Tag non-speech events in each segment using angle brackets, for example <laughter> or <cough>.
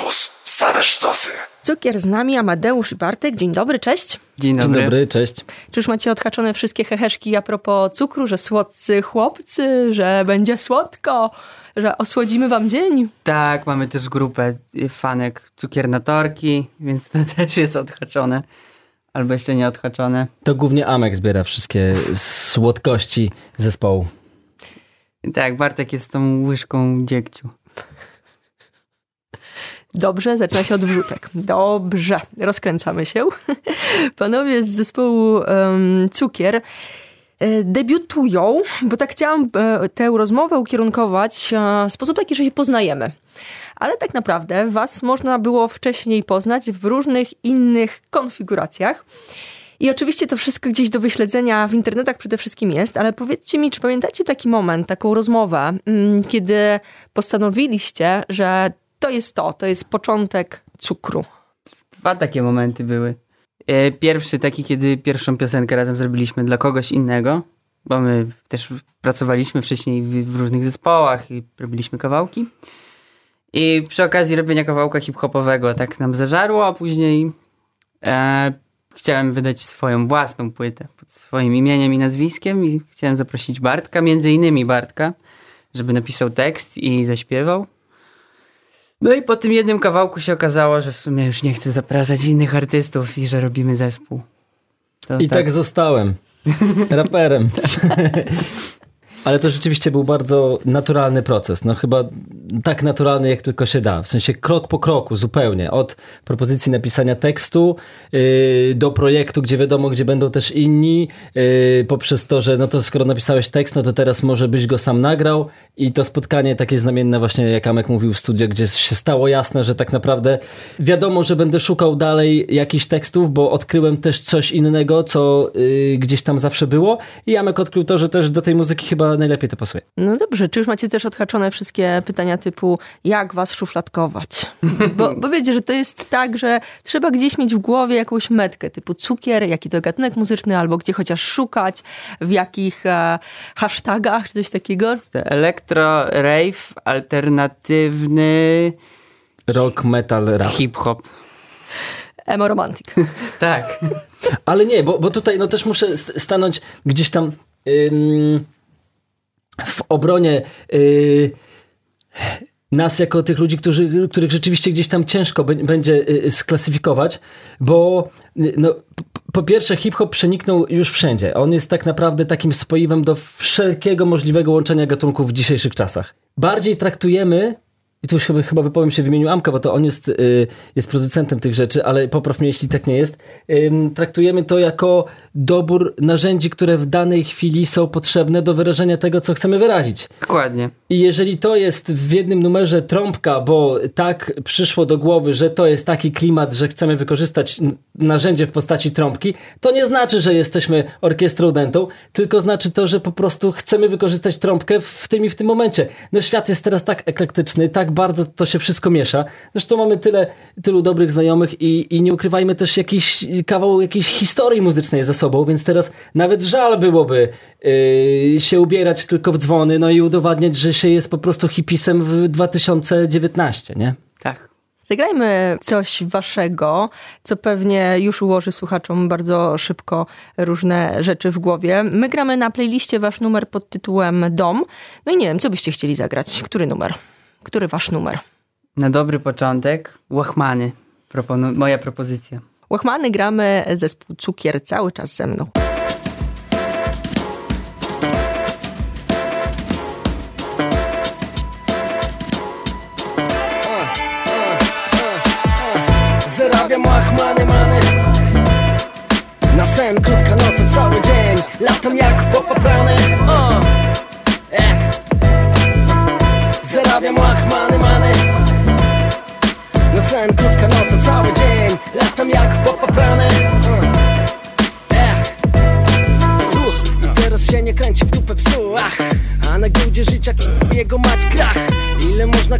Campus. Same sztosy. Cukier z nami, Amadeusz i Bartek. Dzień dobry, cześć. Dzień dobry. Dzień dobry, cześć. Czy już macie odhaczone wszystkie heheszki a propos cukru, że słodcy chłopcy, że będzie słodko, że osłodzimy wam dzień? Tak, mamy też grupę fanek cukiernatorki, więc to <laughs> też jest odhaczone. Albo jeszcze nie odhaczone. To głównie Amek zbiera wszystkie słodkości zespołu. Tak, Bartek jest tą łyżką dziegciu. Dobrze, zaczyna się od wrzutek. Dobrze, rozkręcamy się. <laughs> Panowie z zespołu um, Cukier e, debiutują, bo tak chciałam e, tę rozmowę ukierunkować e, w sposób taki, że się poznajemy. Ale tak naprawdę was można było wcześniej poznać w różnych innych konfiguracjach. I oczywiście to wszystko gdzieś do wyśledzenia w internetach przede wszystkim jest, ale powiedzcie mi, czy pamiętacie taki moment, taką rozmowę, mm, kiedy postanowiliście, że to jest to, to jest początek cukru. Dwa takie momenty były. E, pierwszy taki, kiedy pierwszą piosenkę razem zrobiliśmy dla kogoś innego, bo my też pracowaliśmy wcześniej w, różnych zespołach i robiliśmy kawałki. I przy okazji robienia kawałka hip-hopowego tak nam zażarło, a później e, chciałem wydać swoją własną płytę pod swoim imieniem i nazwiskiem i chciałem zaprosić Bartka, między innymi Bartka, żeby napisał tekst i zaśpiewał. No i po tym jednym kawałku się okazało, że w sumie już nie chcę zapraszać innych artystów i że robimy zespół. To I tak, tak zostałem. <laughs> Raperem. <laughs> Ale to rzeczywiście był bardzo naturalny proces. No chyba tak naturalny, jak tylko się da. W sensie krok po kroku, zupełnie. Od propozycji napisania tekstu yy, do projektu, gdzie wiadomo, gdzie będą też inni, yy, poprzez to, że no to skoro napisałeś tekst, no to teraz może byś go sam nagrał i to spotkanie takie znamienne właśnie, jak Amek mówił w studio, gdzie się stało jasne, że tak naprawdę wiadomo, że będę szukał dalej jakichś tekstów, bo odkryłem też coś innego, co yy, gdzieś tam zawsze było i Amek odkrył to, że też do tej muzyki chyba najlepiej to pasuje. No dobrze, czy już macie też odhaczone wszystkie pytania typu jak was szufladkować? <laughs> Bo, bo wiecie, że to jest tak, że trzeba gdzieś mieć w głowie jakąś metkę typu cukier, jaki to gatunek muzyczny, albo gdzie chociaż szukać, w jakich e, hashtagach, czy coś takiego. Elektro, rave, alternatywny... Rock, metal, rap. Hip-hop. Emo romantic. <laughs> tak. Ale nie, bo, bo tutaj no też muszę stanąć gdzieś tam w obronie yy, nas jako tych ludzi, którzy, których rzeczywiście gdzieś tam ciężko będzie y, sklasyfikować, bo y, no, po pierwsze hip-hop przeniknął już wszędzie. On jest tak naprawdę takim spoiwem do wszelkiego możliwego łączenia gatunków w dzisiejszych czasach. Bardziej traktujemy i tu już chyba, chyba wypowiem się w imieniu Amka, bo to on jest, y, jest producentem tych rzeczy, ale popraw mnie, jeśli tak nie jest. Traktujemy to jako dobór narzędzi, które w danej chwili są potrzebne do wyrażenia tego, co chcemy wyrazić. Dokładnie. I jeżeli to jest w jednym numerze trąbka, bo tak przyszło do głowy, że to jest taki klimat, że chcemy wykorzystać narzędzie w postaci trąbki, to nie znaczy, że jesteśmy orkiestrą dentą, tylko znaczy to, że po prostu chcemy wykorzystać trąbkę w tym i w tym momencie. No świat jest teraz tak eklektyczny, tak bardzo to się wszystko miesza. Zresztą mamy tyle, tylu dobrych znajomych i, i nie ukrywajmy też jakiś kawał jakiejś historii muzycznej ze sobą, więc teraz nawet żal byłoby yy, się ubierać tylko w dzwony, no i udowadniać, że się jest po prostu hipisem w 2019, nie? Zagrajmy coś waszego, co pewnie już ułoży słuchaczom bardzo szybko różne rzeczy w głowie. My gramy na playliście wasz numer pod tytułem Dom. No i nie wiem, co byście chcieli zagrać? Który numer? Który wasz numer? Na dobry początek Łachmany. Proponu moja propozycja. Łachmany gramy zespół Cukier cały czas ze mną.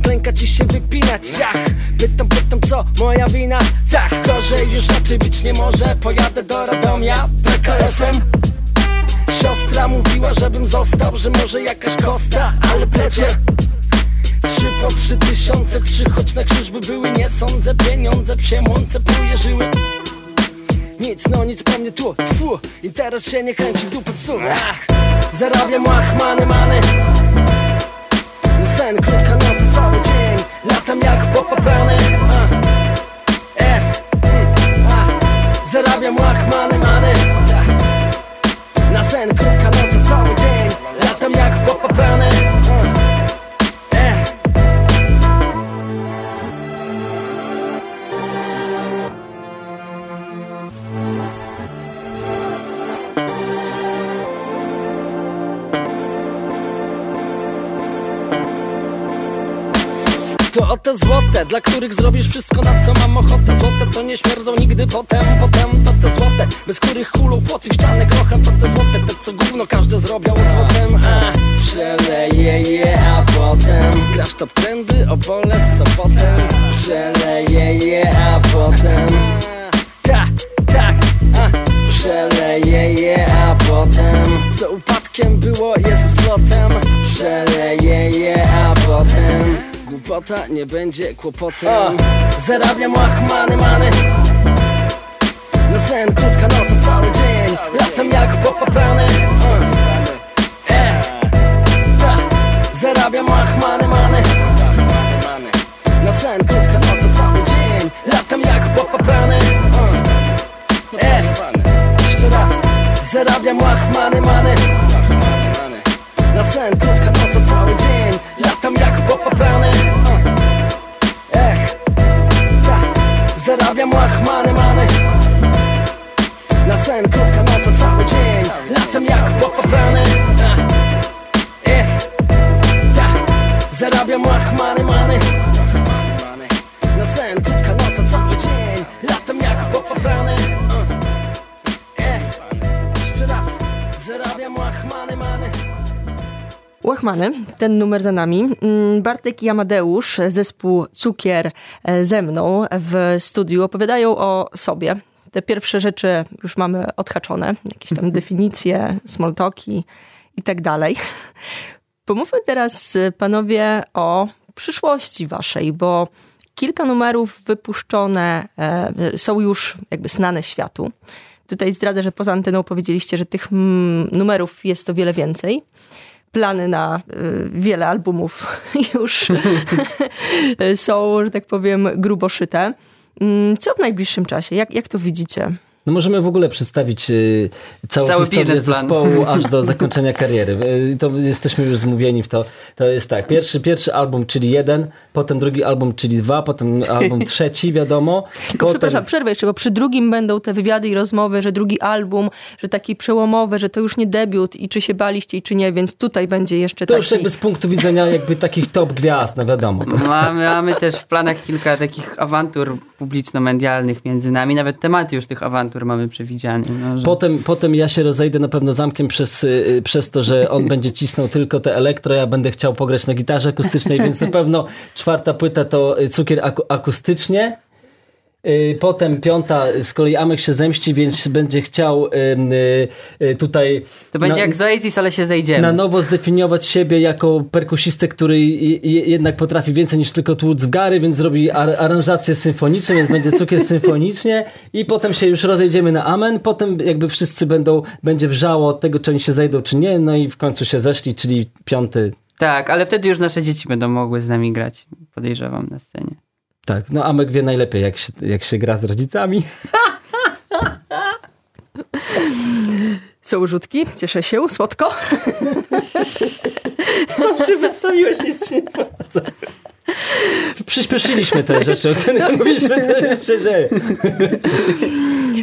Ile można klękać i się wypinać Jach. Pytam, pytam co moja wina? Tak, gorzej już raczej być nie może. Pojadę do Radomia PKS-em. Siostra mówiła, żebym został Że może jakaś kosta, ale plecie. Trzy po trzy tysiące Trzy, choć na krzyż by były Nie sądzę, pieniądze psie mące pluje żyły. Nic, no nic po mnie tu, tfu. I teraz się nie kręci w dupę psu. Ach, Zarabiam łachmany, many Sen, krótka noc, cały dzień. Latam jak popaprany Eh, mm, Zarabiam łachmany, many. Na sen, krótka Oto złote, dla których zrobisz wszystko na co mam ochotę. Złote, co nie śmierdzą nigdy potem, potem To te złote, bez których kulą płoty w grochem To te złote, te co gówno każdy zrobiał złotem. A przeleje je, a potem Grasz to prędy, opole z Sopotem Przeleje je, a potem Tak, tak, a. Przeleje je, a potem Co upadkiem było, jest wzlotem. Przeleje je, a potem Głupota nie będzie kłopotem. Zarabiam łachmany, many Na sen, krótka noc, cały dzień. Latam jak popaprany e, Zarabiam łachmany, many Na sen, krótka noc, cały dzień. Latam jak popaprany e, Jeszcze raz. Zarabiam łachmany, many Na sen, krótka noc, Zarabiam łachmany, many Na sen, krótka Ten numer za nami. Mm, Bartek i Amadeusz, zespół Cukier e, ze mną w studiu opowiadają o sobie. Te pierwsze rzeczy już mamy odhaczone, jakieś tam <laughs> definicje, smoltoki i tak dalej. Pomówmy teraz, panowie, o przyszłości waszej, bo kilka numerów wypuszczone e, są już jakby znane światu. Tutaj zdradzę, że poza anteną powiedzieliście, że tych mm, numerów jest o wiele więcej plany na y, wiele albumów <laughs> już <laughs> są, że tak powiem, grubo szyte. Mm, co w najbliższym czasie? Jak, jak to widzicie? No możemy w ogóle przedstawić y, całą Cały historię zespołu <laughs> aż do zakończenia kariery. Y, to jesteśmy już zmówieni w to. To jest tak, pierwszy, pierwszy album, czyli jeden, potem drugi album, czyli dwa, potem album <laughs> trzeci, wiadomo. Potem... przepraszam, przerwę jeszcze, bo przy drugim będą te wywiady i rozmowy, że drugi album, że taki przełomowy, że to już nie debiut i czy się baliście i czy nie, więc tutaj będzie jeszcze To taki... już jakby z punktu widzenia jakby takich top gwiazd, no wiadomo. <laughs> Mamy, mamy też w planach kilka takich awantur publiczno-medialnych między nami, nawet tematy już tych awantur mamy przewidziane. No, że... Potem, potem ja się rozejdę na pewno zamkiem przez, y, przez to, że on <laughs> będzie cisnął tylko te elektro, ja będę chciał pograć na gitarze akustycznej, więc na pewno czwarta płyta to cukier aku akustycznie. Y, Potem piąta, z kolei Amek się zemści, więc będzie chciał y, y, tutaj... To będzie na, jak z Oasis, ale się zejdziemy. Na nowo zdefiniować siebie jako perkusistę, który je- je- jednak potrafi więcej niż tylko tłuc w gary, więc zrobi ar aranżację symfoniczną, więc będzie cukier symfonicznie. I potem się już rozejdziemy na amen, potem jakby wszyscy będą, będzie wrzało od tego, czy oni się zejdą, czy nie, no i w końcu się zeszli, czyli piąty. Tak, ale wtedy już nasze dzieci będą mogły z nami grać, podejrzewam, na scenie. Tak, no Amek wie najlepiej, jak się, jak się gra z rodzicami. <laughs> Są rzutki, cieszę się, słodko. <laughs> Zawsze wystawiłeś nic nie. Przyspieszyliśmy te rzeczy, o których mówiliśmy, to jeszcze dzieje.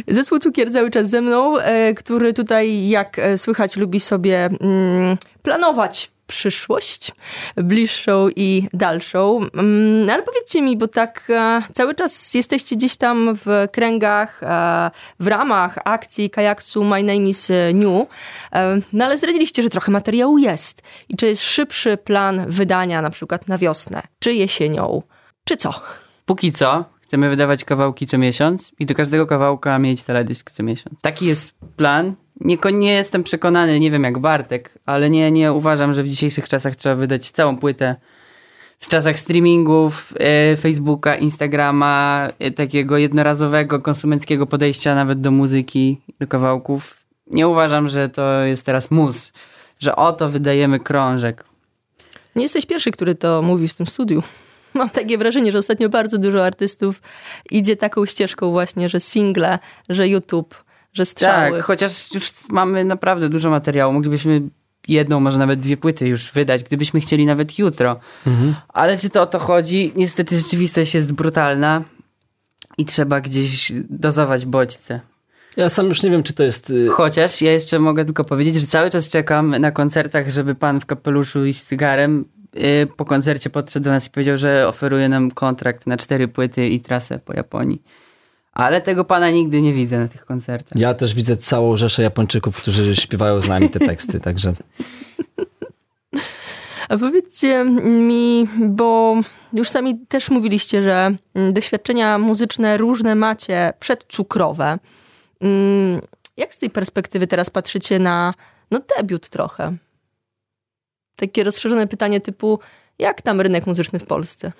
Zespół Cukier cały czas ze mną, e, który tutaj, jak e, słychać, lubi sobie mm, planować przyszłość, bliższą i dalszą. Mm, no ale powiedzcie mi, bo tak e, cały czas jesteście gdzieś tam w kręgach, e, w ramach akcji kajaksu My Name is New, e, no ale zdradziliście, że trochę materiału jest. I czy jest szybszy plan wydania na przykład na wiosnę, czy jesienią, czy co? Póki co chcemy wydawać kawałki co miesiąc i do każdego kawałka mieć teledysk co miesiąc. Taki jest plan. Nie, nie jestem przekonany, nie wiem jak Bartek, ale nie, nie uważam, że w dzisiejszych czasach trzeba wydać całą płytę w czasach streamingów, e, Facebooka, Instagrama, e, takiego jednorazowego, konsumenckiego podejścia nawet do muzyki, do kawałków, nie uważam, że to jest teraz mus, że oto wydajemy krążek. Nie jesteś pierwszy, który to mówi w tym studiu. <laughs> Mam takie wrażenie, że ostatnio bardzo dużo artystów idzie taką ścieżką właśnie, że single, że YouTube, że strzały. Tak, chociaż już mamy naprawdę dużo materiału. Moglibyśmy jedną, może nawet dwie płyty już wydać, gdybyśmy chcieli nawet jutro. Mhm. Ale czy to o to chodzi? Niestety rzeczywistość jest brutalna i trzeba gdzieś dozować bodźce. Ja sam już nie wiem, czy to jest. Y, chociaż ja jeszcze mogę tylko powiedzieć, że cały czas czekam na koncertach, żeby pan w kapeluszu i z cygarem y, po koncercie podszedł do nas i powiedział, że oferuje nam kontrakt na cztery płyty i trasę po Japonii. Ale tego pana nigdy nie widzę na tych koncertach. Ja też widzę całą rzeszę Japończyków, którzy śpiewają z nami te teksty, <laughs> także. A powiedzcie mi, bo już sami też mówiliście, że mm, doświadczenia muzyczne różne macie przedcukrowe. Mm, jak z tej perspektywy teraz patrzycie na no, debiut trochę? Takie rozszerzone pytanie typu, jak tam rynek muzyczny w Polsce?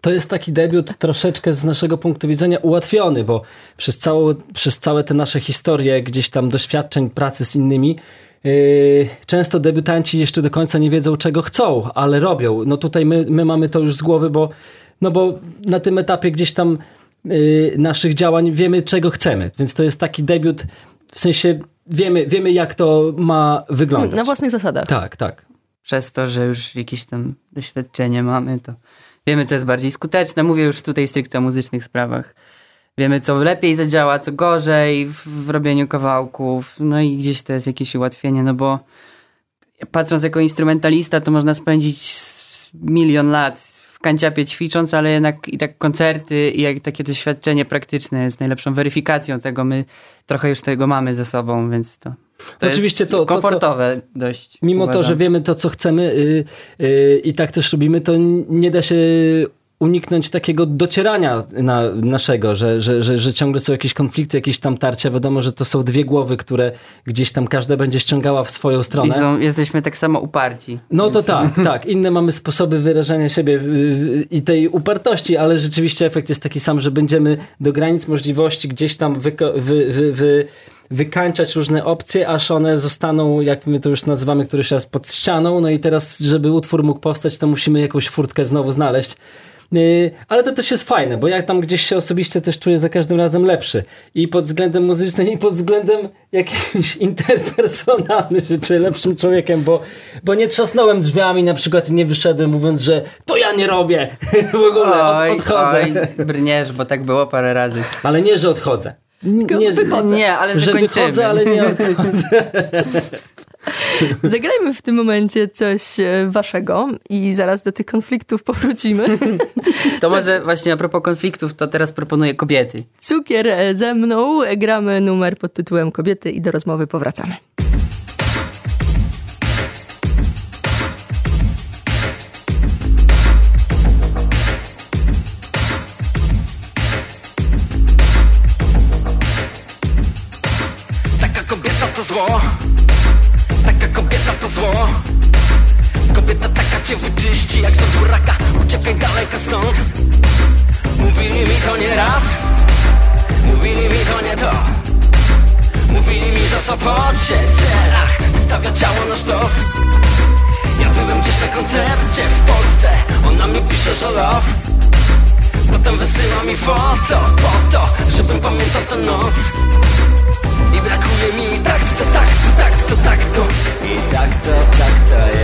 To jest taki debiut troszeczkę z naszego punktu widzenia ułatwiony, bo przez, całą, przez całe te nasze historie, gdzieś tam doświadczeń pracy z innymi, yy, często debiutanci jeszcze do końca nie wiedzą, czego chcą, ale robią. No tutaj my, my mamy to już z głowy, bo, no bo na tym etapie gdzieś tam yy, naszych działań wiemy, czego chcemy. Więc to jest taki debiut, w sensie wiemy, wiemy jak to ma wyglądać. Na własnych zasadach. Tak, tak. Przez to, że już jakieś tam doświadczenie mamy, to Wiemy, co jest bardziej skuteczne. Mówię już tutaj stricte o muzycznych sprawach. Wiemy, co lepiej zadziała, co gorzej w, w robieniu kawałków. No i gdzieś to jest jakieś ułatwienie, no bo patrząc jako instrumentalista, to można spędzić milion lat w kanciapie ćwicząc, ale jednak i tak koncerty i jak takie doświadczenie praktyczne jest najlepszą weryfikacją tego. My trochę już tego mamy ze sobą, więc to to Oczywiście to, komfortowe to, co, dość. Mimo uważam. to, że wiemy to, co chcemy yy, yy, i tak też robimy, to nie da się uniknąć takiego docierania na naszego, że, że, że, że ciągle są jakieś konflikty, jakieś tam tarcia. Wiadomo, że to są dwie głowy, które gdzieś tam każda będzie ściągała w swoją stronę. Są, jesteśmy tak samo uparci. No to tak, <laughs> tak. Inne mamy sposoby wyrażania siebie i tej upartości, ale rzeczywiście efekt jest taki sam, że będziemy do granic możliwości gdzieś tam wy, wy, wy, wy wykańczać różne opcje, aż one zostaną, jak my to już nazywamy któryś raz, pod ścianą. No i teraz, żeby utwór mógł powstać, to musimy jakąś furtkę znowu znaleźć. Y, ale to też jest fajne, bo ja tam gdzieś się osobiście też czuję za każdym razem lepszy. I pod względem muzycznym, i pod względem jakimś <laughs> interpersonalnym się czuję lepszym człowiekiem, bo, bo nie trzasnąłem drzwiami na przykład i nie wyszedłem mówiąc, że to ja nie robię. <laughs> w ogóle od, odchodzę. Oj, brniesz, bo tak było parę razy. <laughs> Ale nie, że odchodzę. Nie, wychodzę. Nie, ale że, że kończymy. wychodzę, ale nie odchodzę. <laughs> Zagrajmy w tym momencie coś e, waszego i zaraz do tych konfliktów powrócimy. <laughs> To może właśnie a propos konfliktów, to teraz proponuję kobiety. Cukier e, ze mną, gramy numer pod tytułem Kobiety i do rozmowy powracamy. zło Cię wyczyści jak z buraka. Uciekaj daleko stąd. Mówili mi to nie raz. Mówili mi to nie to. Mówili mi, że co po cielach Wystawia ciało na sztos. Ja byłem gdzieś na koncercie w Polsce. Ona mi pisze, że love. Potem wysyła mi foto po to, żebym pamiętał tę noc. I brakuje mi tak, to tak, to tak, to tak, to. I tak to, tak to jest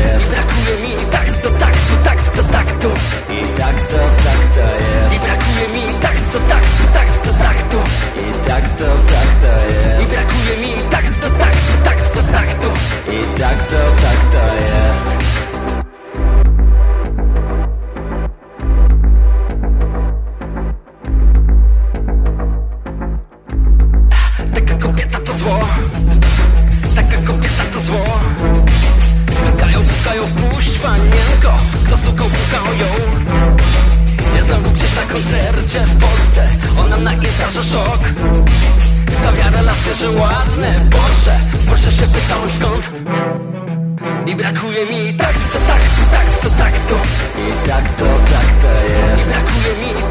Porsche Proszę się pytałem skąd? I brakuje mi tak, to tak, to tak, to tak, to I tak to, tak to jest. Brakuje mi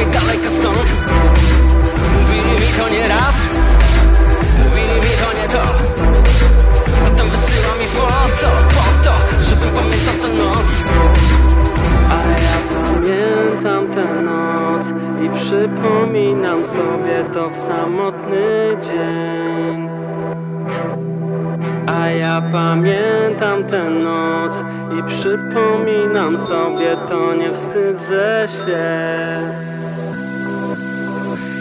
Uciekaj daleko stąd. Mówili mi to nie raz. Mówili mi to nie to. Potem wysyła mi foto Po to, żebym pamiętał tę noc. A ja pamiętam tę noc I przypominam sobie to w samotny dzień. A ja pamiętam tę noc i przypominam sobie to, nie wstydzę się.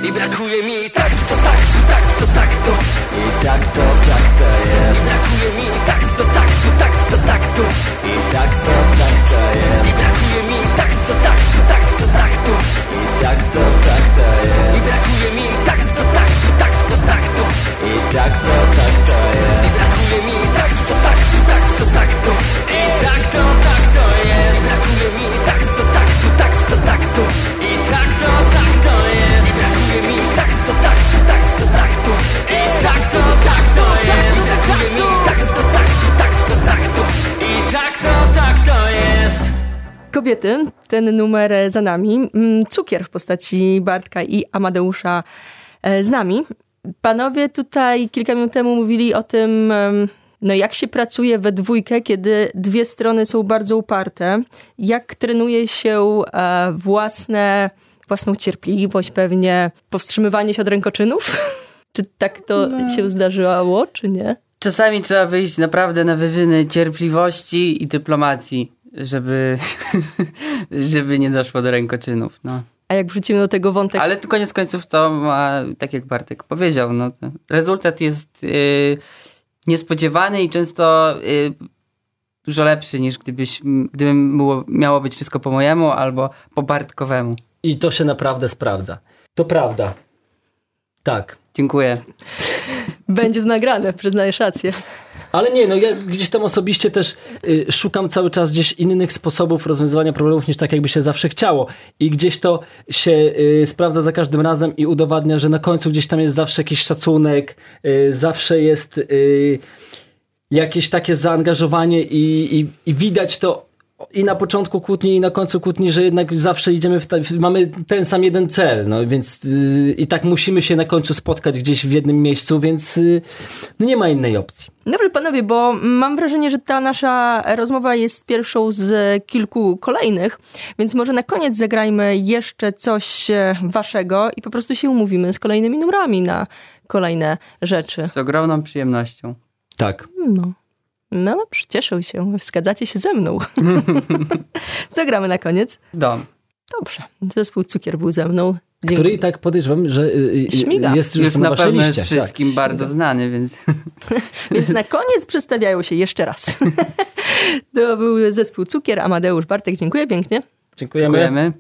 I brakuje mi tak, to tak, to tak, to tak, to I tak to, tak to jest Brakuje mi tak, to tak, to tak, to tak, to I tak to, tak to jest I brakuje mi tak, to tak, to tak, to tak, to I tak to, tak to jest I brakuje mi tak, to tak, to tak, to tak, to I tak to, tak Kobiety, ten numer e, za nami. Mm, Cukier w postaci Bartka i Amadeusza e, z nami. Panowie tutaj kilka minut temu mówili o tym, no jak się pracuje we dwójkę, kiedy dwie strony są bardzo uparte. Jak trenuje się e, własne, własną cierpliwość, pewnie powstrzymywanie się od rękoczynów? <laughs> Czy tak to się zdarzyło, czy nie? Czasami trzeba wyjść naprawdę na wyżyny cierpliwości i dyplomacji, żeby, <laughs> żeby nie doszło do rękoczynów. No. A jak wrzucimy do tego wątek Ale koniec końców to ma, tak jak Bartek powiedział, no, rezultat jest y, niespodziewany i często y, dużo lepszy niż gdybyś, gdyby było, miało być wszystko po mojemu albo po Bartkowemu. I to się naprawdę sprawdza. To prawda. Tak. Dziękuję. będzie to nagrane, przyznajesz rację. Ale nie, no ja gdzieś tam osobiście też y, szukam cały czas gdzieś innych sposobów rozwiązywania problemów niż tak, jakby się zawsze chciało. I gdzieś to się y, sprawdza za każdym razem i udowadnia, że na końcu gdzieś tam jest zawsze jakiś szacunek, y, zawsze jest y, jakieś takie zaangażowanie i, i, i widać to i na początku kłótni, i na końcu kłótni, że jednak zawsze idziemy w ta, mamy ten sam jeden cel, no więc y, i tak musimy się na końcu spotkać gdzieś w jednym miejscu, więc y, no nie ma innej opcji. Dobrze, panowie, bo mam wrażenie, że ta nasza rozmowa jest pierwszą z kilku kolejnych, więc może na koniec zagrajmy jeszcze coś e, waszego i po prostu się umówimy z kolejnymi numerami na kolejne rzeczy. Z ogromną przyjemnością. Tak. No. No dobrze, cieszę się. Zgadzacie się ze mną. <laughs> Co gramy na koniec? Dom. Dobrze. Zespół Cukier był ze mną. Dziękuję. Który i tak podejrzewam, że y, y, Śmiga. jest już Jest na na pewno liście. jest wszystkim Tak. bardzo znany, więc <laughs> Więc na koniec przedstawiają się jeszcze raz. <laughs> to był zespół Cukier, Amadeusz Bartek. Dziękuję pięknie. Dziękujemy. dziękujemy.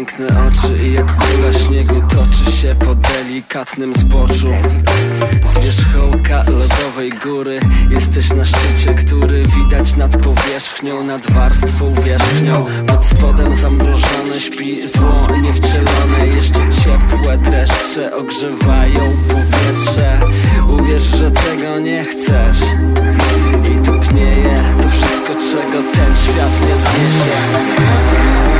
piękne oczy i jak kula śniegu toczy się po delikatnym zboczu. Z wierzchołka lodowej góry jesteś na szczycie, który widać nad powierzchnią, nad warstwą wierzchnią. Pod spodem zamrożone śpi zło niewcielone, jeszcze ciepłe dreszcze ogrzewają powietrze. Uwierz, że tego nie chcesz. I tupnieje to wszystko, czego ten świat nie zniesie.